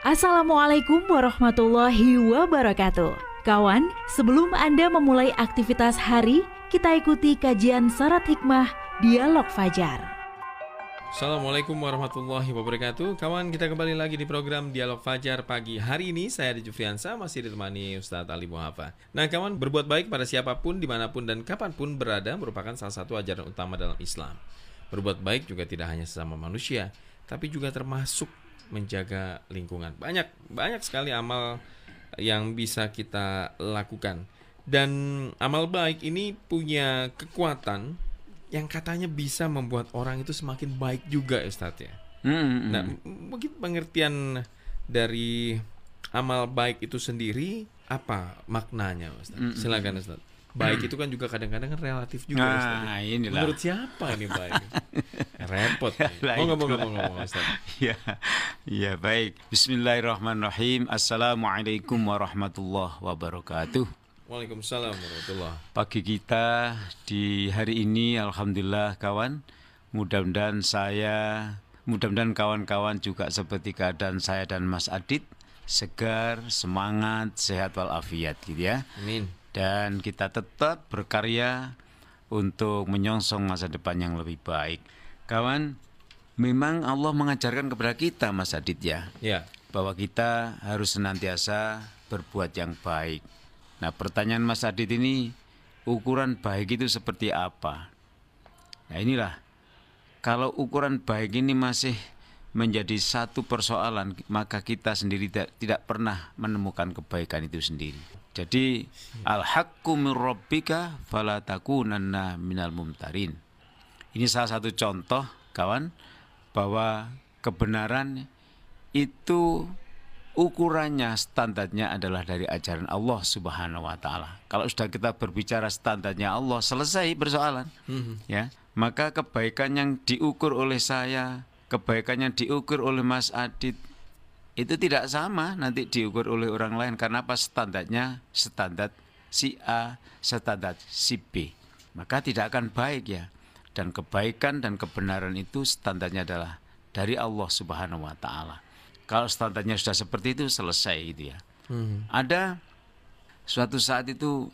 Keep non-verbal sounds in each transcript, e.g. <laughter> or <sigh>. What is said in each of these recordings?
Assalamualaikum warahmatullahi wabarakatuh. Kawan, sebelum Anda memulai aktivitas hari, kita ikuti kajian syarat hikmah Dialog Fajar. Assalamualaikum warahmatullahi wabarakatuh Kawan kita kembali lagi di program Dialog Fajar pagi hari ini Saya di Jufriansa masih ditemani Ustadz Ali Muhafa Nah kawan berbuat baik pada siapa pun di mana pun dan kapan pun berada Merupakan salah satu ajaran utama dalam Islam Berbuat baik juga tidak hanya sesama manusia Tapi juga termasuk menjaga lingkungan Banyak, banyak sekali amal yang bisa kita lakukan Dan amal baik ini punya kekuatan yang katanya bisa membuat orang itu semakin baik juga Ustaz ya. Hmm, nah, mungkin pengertian dari amal baik itu sendiri apa maknanya Ustaz? Hmm, Silakan Ustaz. Baik itu kan juga kadang-kadang kan relatif juga nah, Ustaz. Ya. inilah. Menurut siapa ini baik? <laughs> Repot. Oh, ngomong ngomong ngomong Ustaz. <laughs> Ya. Ya, baik. Bismillahirrahmanirrahim. Assalamualaikum warahmatullahi wabarakatuh. Waalaikumsalam warahmatullahi Pagi kita di hari ini Alhamdulillah kawan Mudah-mudahan saya Mudah-mudahan kawan-kawan juga seperti keadaan saya dan Mas Adit Segar, semangat, sehat walafiat gitu ya Amin Dan kita tetap berkarya Untuk menyongsong masa depan yang lebih baik Kawan Memang Allah mengajarkan kepada kita Mas Adit ya, ya. Bahwa kita harus senantiasa berbuat yang baik Nah pertanyaan Mas Adit ini ukuran baik itu seperti apa? Nah inilah kalau ukuran baik ini masih menjadi satu persoalan maka kita sendiri tidak, tidak pernah menemukan kebaikan itu sendiri. Jadi al-haqqu min rabbika fala takunanna minal mumtarin. Ini salah satu contoh kawan bahwa kebenaran itu ukurannya standarnya adalah dari ajaran Allah Subhanahu wa taala. Kalau sudah kita berbicara standarnya Allah, selesai persoalan. Mm-hmm. Ya. Maka kebaikan yang diukur oleh saya, kebaikan yang diukur oleh Mas Adit itu tidak sama nanti diukur oleh orang lain karena apa standarnya standar si A, standar si B. Maka tidak akan baik ya. Dan kebaikan dan kebenaran itu standarnya adalah dari Allah Subhanahu wa taala. Kalau standarnya sudah seperti itu selesai gitu ya. Hmm. Ada suatu saat itu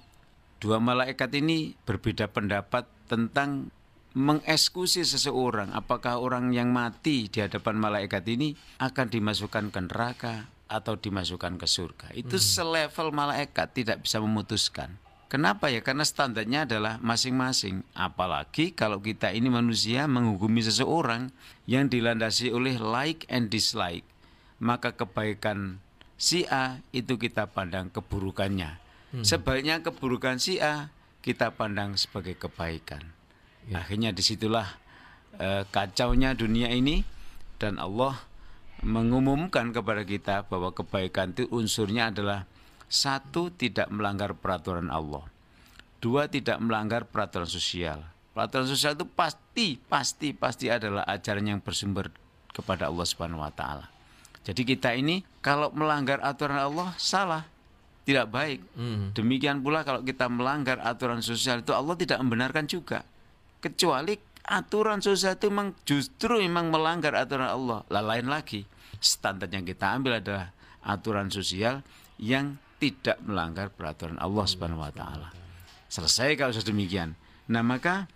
dua malaikat ini berbeda pendapat tentang mengeksekusi seseorang. Apakah orang yang mati di hadapan malaikat ini akan dimasukkan ke neraka atau dimasukkan ke surga? Itu hmm. selevel malaikat tidak bisa memutuskan. Kenapa ya? Karena standarnya adalah masing-masing. Apalagi kalau kita ini manusia menghukumi seseorang yang dilandasi oleh like and dislike maka kebaikan si A itu kita pandang keburukannya. Hmm. Sebaliknya keburukan si A kita pandang sebagai kebaikan. Ya. Akhirnya di situlah eh, kacaunya dunia ini dan Allah mengumumkan kepada kita bahwa kebaikan itu unsurnya adalah satu tidak melanggar peraturan Allah, dua tidak melanggar peraturan sosial. Peraturan sosial itu pasti pasti pasti adalah ajaran yang bersumber kepada Allah Subhanahu wa taala. Jadi kita ini kalau melanggar aturan Allah salah, tidak baik. Hmm. Demikian pula kalau kita melanggar aturan sosial itu Allah tidak membenarkan juga. Kecuali aturan sosial itu memang justru memang melanggar aturan Allah. Lah lain lagi, standar yang kita ambil adalah aturan sosial yang tidak melanggar peraturan Allah Subhanahu wa taala. Selesai kalau sudah demikian. Nah, maka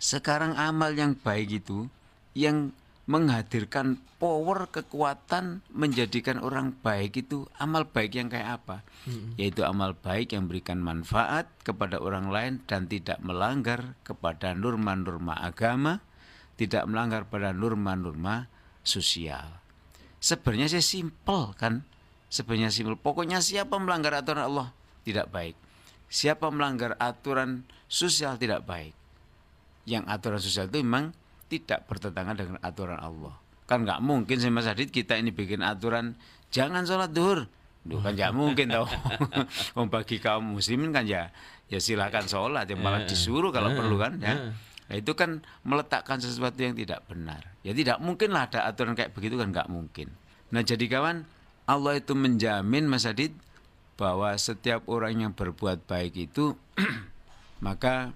sekarang amal yang baik itu yang menghadirkan power kekuatan menjadikan orang baik itu amal baik yang kayak apa hmm. yaitu amal baik yang memberikan manfaat kepada orang lain dan tidak melanggar kepada norma-norma agama tidak melanggar pada norma-norma sosial sebenarnya saya simpel kan sebenarnya simpel pokoknya siapa melanggar aturan Allah tidak baik siapa melanggar aturan sosial tidak baik yang aturan sosial itu memang tidak bertentangan dengan aturan Allah. Kan nggak mungkin sih Mas Adit kita ini bikin aturan jangan sholat duhur. Duh, kan nggak mungkin tau. <laughs> Om bagi kaum muslimin kan ya ya silakan sholat yang malah disuruh kalau perlu kan ya. Nah, itu kan meletakkan sesuatu yang tidak benar. Ya tidak mungkin lah ada aturan kayak begitu kan nggak mungkin. Nah jadi kawan Allah itu menjamin Mas Adit bahwa setiap orang yang berbuat baik itu <clears throat> maka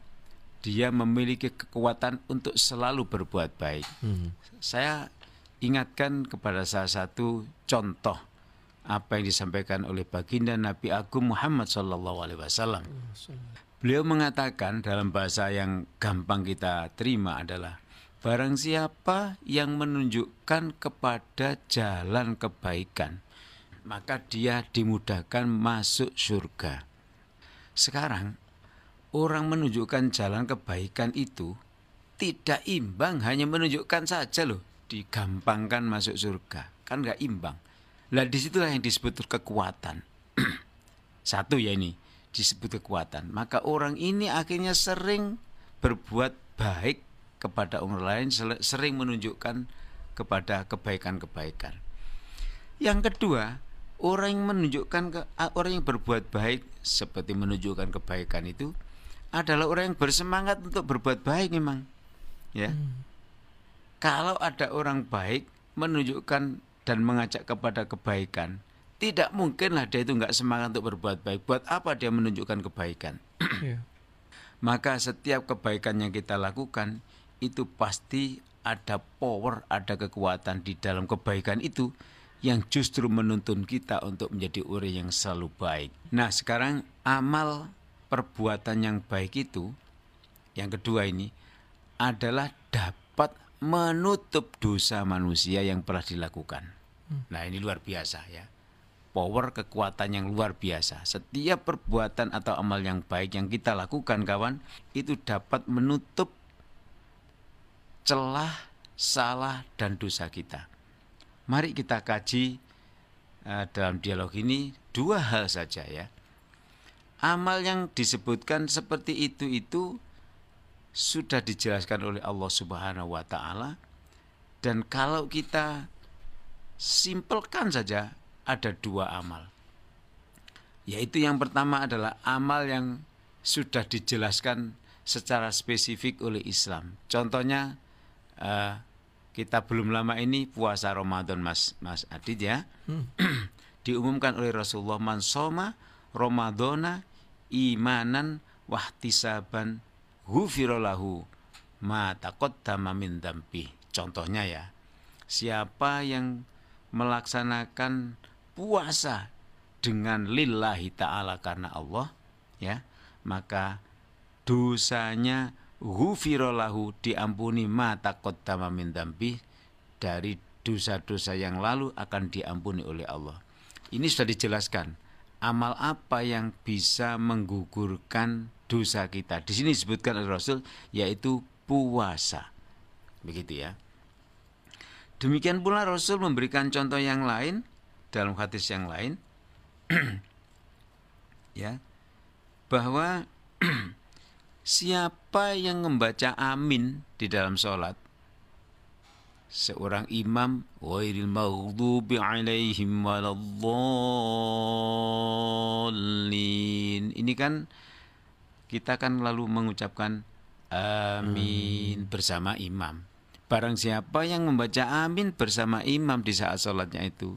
dia memiliki kekuatan untuk selalu berbuat baik. Hmm. Saya ingatkan kepada salah satu contoh apa yang disampaikan oleh baginda Nabi Agung Muhammad Sallallahu Alaihi Wasallam. Beliau mengatakan dalam bahasa yang gampang kita terima adalah barang siapa yang menunjukkan kepada jalan kebaikan maka dia dimudahkan masuk surga. Sekarang orang menunjukkan jalan kebaikan itu tidak imbang hanya menunjukkan saja loh digampangkan masuk surga. Kan nggak imbang. Lah di situlah yang disebut kekuatan. <clears throat> Satu ya ini disebut kekuatan. Maka orang ini akhirnya sering berbuat baik kepada orang lain sering menunjukkan kepada kebaikan-kebaikan. Yang kedua orang yang menunjukkan ke, orang yang berbuat baik seperti menunjukkan kebaikan itu adalah orang yang bersemangat untuk berbuat baik memang ya hmm kalau ada orang baik menunjukkan dan mengajak kepada kebaikan, tidak mungkinlah dia itu nggak semangat untuk berbuat baik. Buat apa dia menunjukkan kebaikan? yeah. <clears throat> Maka setiap kebaikan yang kita lakukan itu pasti ada power, ada kekuatan di dalam kebaikan itu yang justru menuntun kita untuk menjadi orang yang selalu baik. Nah, sekarang amal perbuatan yang baik itu yang kedua ini adalah dapat menutup dosa manusia yang pernah dilakukan. Hmm. Nah, ini luar biasa ya. Power kekuatan yang luar biasa. Setiap perbuatan atau amal yang baik yang kita lakukan kawan itu dapat menutup celah, salah dan dosa kita. Mari kita kaji uh, dalam dialog ini dua hal saja ya. Amal yang disebutkan seperti itu itu sudah dijelaskan oleh Allah Subhanahu wa taala dan kalau kita simpelkan saja ada dua amal. Yaitu yang pertama adalah amal yang sudah dijelaskan secara spesifik oleh Islam. Contohnya uh, kita belum lama ini puasa Ramadan Mas Mas Adit ya. Hmm. <clears throat> Diumumkan oleh Rasulullah man soma Ramadana imanan wahtisaban hufirolahu ma taqaddama min dambi. Contohnya ya, siapa yang melaksanakan puasa dengan lillahi ta'ala karena Allah ya maka dosanya hufirolahu diampuni ma taqaddama min dari dosa-dosa yang lalu akan diampuni oleh Allah. Ini sudah dijelaskan amal apa yang bisa menggugurkan dosa kita. Di sini disebutkan oleh Rasul yaitu puasa. Begitu ya. Demikian pula Rasul memberikan contoh yang lain dalam hadis yang lain <clears throat> ya bahwa <clears throat> siapa yang membaca amin di dalam sholat seorang imam ghairil maghdubi alaihim waladdallin ini kan kita kan lalu mengucapkan amin hmm. bersama imam barang siapa yang membaca amin bersama imam di saat sholatnya itu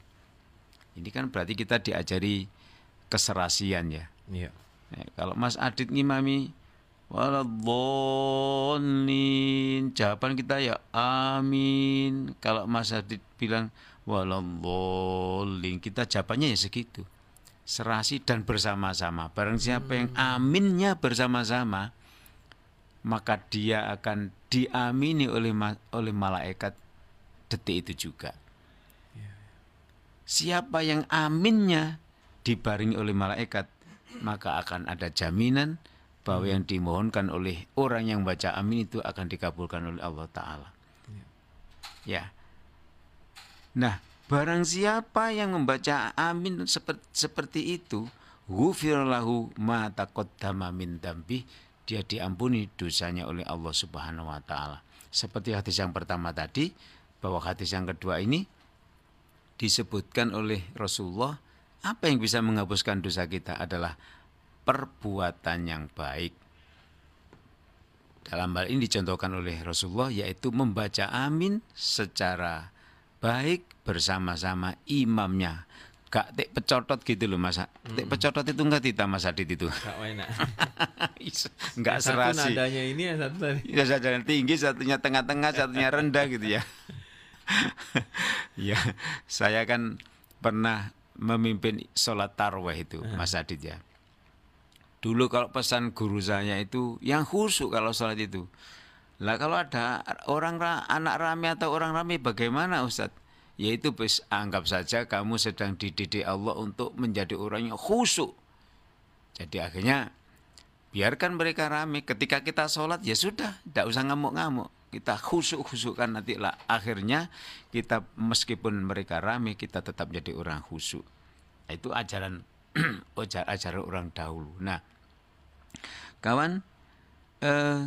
ini kan berarti kita diajari keserasian ya, ya. ya kalau Mas Adit ngimami Waladhalin. Jawaban kita ya amin. Kalau Mas Adit bilang waladhalin, kita jawabannya ya segitu. Serasi dan bersama-sama. Barang siapa yang hmm. aminnya bersama-sama, maka dia akan diamini oleh oleh malaikat detik itu juga. Ya, ya. Siapa yang aminnya dibaringi oleh malaikat, maka akan ada jaminan bahwa hmm. yang dimohonkan oleh orang yang baca amin itu akan dikabulkan oleh Allah Ta'ala. Ya. ya. Nah, barang siapa yang membaca amin seperti, seperti itu, ghufirlahu ma taqaddama min dambi, dia diampuni dosanya oleh Allah Subhanahu wa taala. Seperti hadis yang pertama tadi, bahwa hadis yang kedua ini disebutkan oleh Rasulullah apa yang bisa menghapuskan dosa kita adalah perbuatan yang baik. Dalam hal ini dicontohkan oleh Rasulullah yaitu membaca amin secara baik bersama-sama imamnya. Gak tek pecotot gitu loh masa. Tek pecotot itu enggak kita Mas Adit itu. Gak enak. <laughs> enggak serasi. Satu nadanya ini yang satu tadi. Ya satunya tinggi, satunya tengah-tengah, satunya rendah gitu ya. <laughs> ya, saya kan pernah memimpin sholat tarwih itu, Mas Adit ya. Dulu kalau pesan guru saya itu yang khusyuk kalau sholat itu. Lah kalau ada orang anak rame atau orang rame bagaimana Ustadz? Yaitu anggap saja kamu sedang dididik Allah untuk menjadi orang yang khusyuk. Jadi akhirnya biarkan mereka rame. Ketika kita sholat ya sudah, tidak usah ngamuk-ngamuk. Kita khusyuk-khusyukkan nanti lah. Akhirnya kita meskipun mereka rame kita tetap jadi orang khusyuk. Itu ajaran <clears throat> ajaran orang dahulu. Nah, kawan, eh,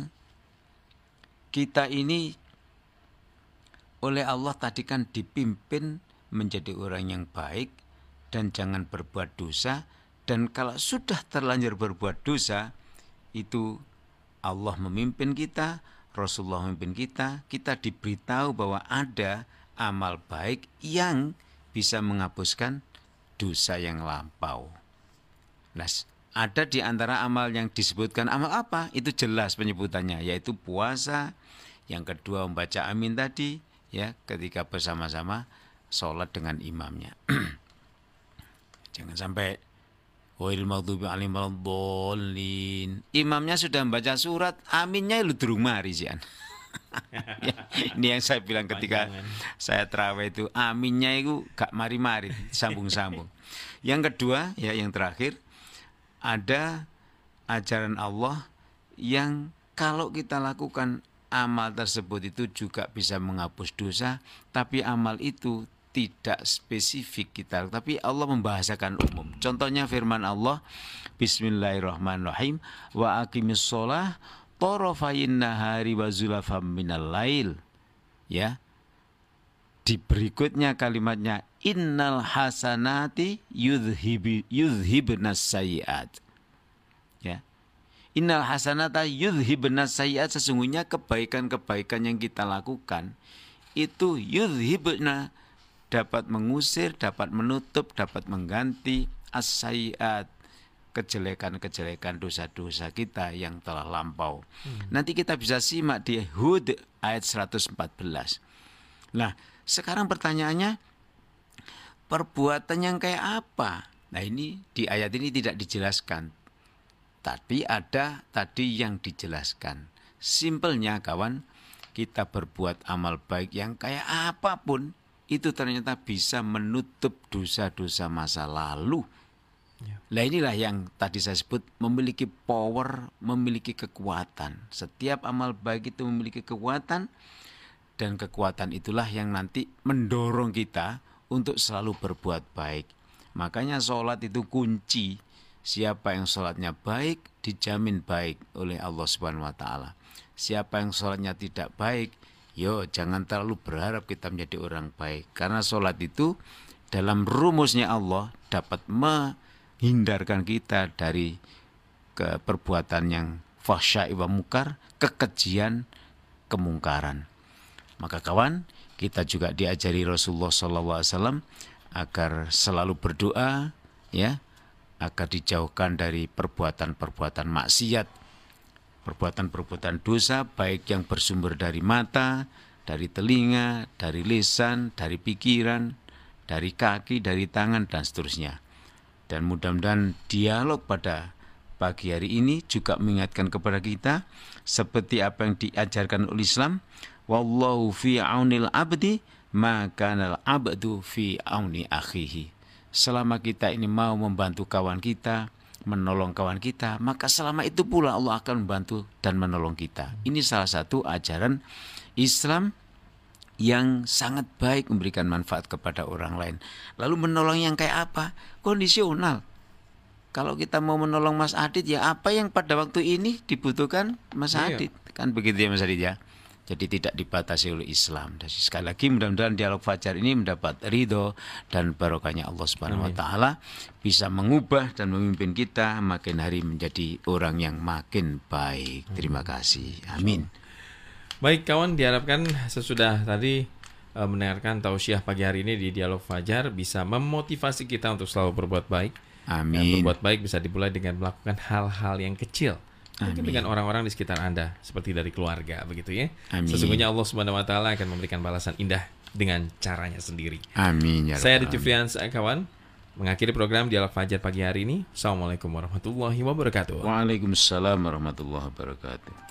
kita ini oleh Allah tadi kan dipimpin menjadi orang yang baik dan jangan berbuat dosa dan kalau sudah terlanjur berbuat dosa itu Allah memimpin kita, Rasulullah memimpin kita, kita diberitahu bahwa ada amal baik yang bisa menghapuskan dosa yang lampau. Nah, ada di antara amal yang disebutkan amal apa? Itu jelas penyebutannya yaitu puasa, yang kedua membaca amin tadi, ya ketika bersama-sama sholat dengan imamnya. <clears throat> Jangan sampai Wail maghdubi alim bolin. Imamnya sudah membaca surat, aminnya lu durung mari sih. <laughs> ini yang saya bilang ketika Panjangan. saya terawih itu aminnya itu gak mari-mari, sambung-sambung. yang kedua ya yang terakhir ada ajaran Allah yang kalau kita lakukan amal tersebut itu juga bisa menghapus dosa, tapi amal itu tidak spesifik kita, tapi Allah membahasakan umum. Contohnya firman Allah, Bismillahirrahmanirrahim, wa aqimis sholah torofayin nahari wa zulafam minal lail. Ya, di berikutnya kalimatnya innal hasanati yudhibi yudhibnas sayiat. Ya. Innal hasanata yudhibna sayyiat sesungguhnya kebaikan-kebaikan yang kita lakukan itu yudhibna dapat mengusir, dapat menutup, dapat mengganti as kejelekan-kejelekan dosa-dosa kita yang telah lampau. Hmm. Nanti kita bisa simak di Hud ayat 114. Nah, sekarang pertanyaannya perbuatan yang kayak apa? Nah, ini di ayat ini tidak dijelaskan. Tapi ada tadi yang dijelaskan. Simpelnya kawan, kita berbuat amal baik yang kayak apa pun itu ternyata bisa menutup dosa-dosa masa lalu. Nah inilah yang tadi saya sebut memiliki power, memiliki kekuatan. Setiap amal baik itu memiliki kekuatan dan kekuatan itulah yang nanti mendorong kita untuk selalu berbuat baik. Makanya sholat itu kunci Siapa yang sholatnya baik dijamin baik oleh Allah Subhanahu Wa Taala. Siapa yang sholatnya tidak baik, yo jangan terlalu berharap kita menjadi orang baik. Karena sholat itu dalam rumusnya Allah dapat menghindarkan kita dari ke perbuatan yang fahsya wa mukar, kekejian, kemungkaran. Maka kawan, kita juga diajari Rasulullah SAW agar selalu berdoa, ya, agar dijauhkan dari perbuatan-perbuatan maksiat, perbuatan-perbuatan dosa baik yang bersumber dari mata, dari telinga, dari lisan, dari pikiran, dari kaki, dari tangan dan seterusnya. Dan mudah-mudahan dialog pada pagi hari ini juga mengingatkan kepada kita seperti apa yang diajarkan oleh Islam, wallahu fi aunil abdi maka al abdu fi auni akhihi selama kita ini mau membantu kawan kita, menolong kawan kita, maka selama itu pula Allah akan membantu dan menolong kita. Ini salah satu ajaran Islam yang sangat baik memberikan manfaat kepada orang lain. Lalu menolong yang kayak apa? Kondisional. Kalau kita mau menolong Mas Adit ya apa yang pada waktu ini dibutuhkan Mas iya. Adit. Kan begitu ya Mas Adit ya. Jadi tidak dibatasi oleh Islam. Dan sekali lagi mudah-mudahan dialog fajar ini mendapat ridho dan barokahnya Allah Subhanahu wa taala bisa mengubah dan memimpin kita makin hari menjadi orang yang makin baik. Terima kasih. Amin. Baik kawan diharapkan sesudah tadi uh, mendengarkan tausiah pagi hari ini di dialog fajar bisa memotivasi kita untuk selalu berbuat baik. Amin. Dan berbuat baik bisa dimulai dengan melakukan hal-hal yang kecil Mungkin dengan orang-orang di sekitar Anda seperti dari keluarga begitu ya. Amin. Sesungguhnya Allah Subhanahu wa taala akan memberikan balasan indah dengan caranya sendiri. Amin ya Saya Adi Jufrians, kawan, mengakhiri program Dialog Fajar pagi hari ini. Assalamualaikum warahmatullahi wabarakatuh. Waalaikumsalam warahmatullahi wabarakatuh.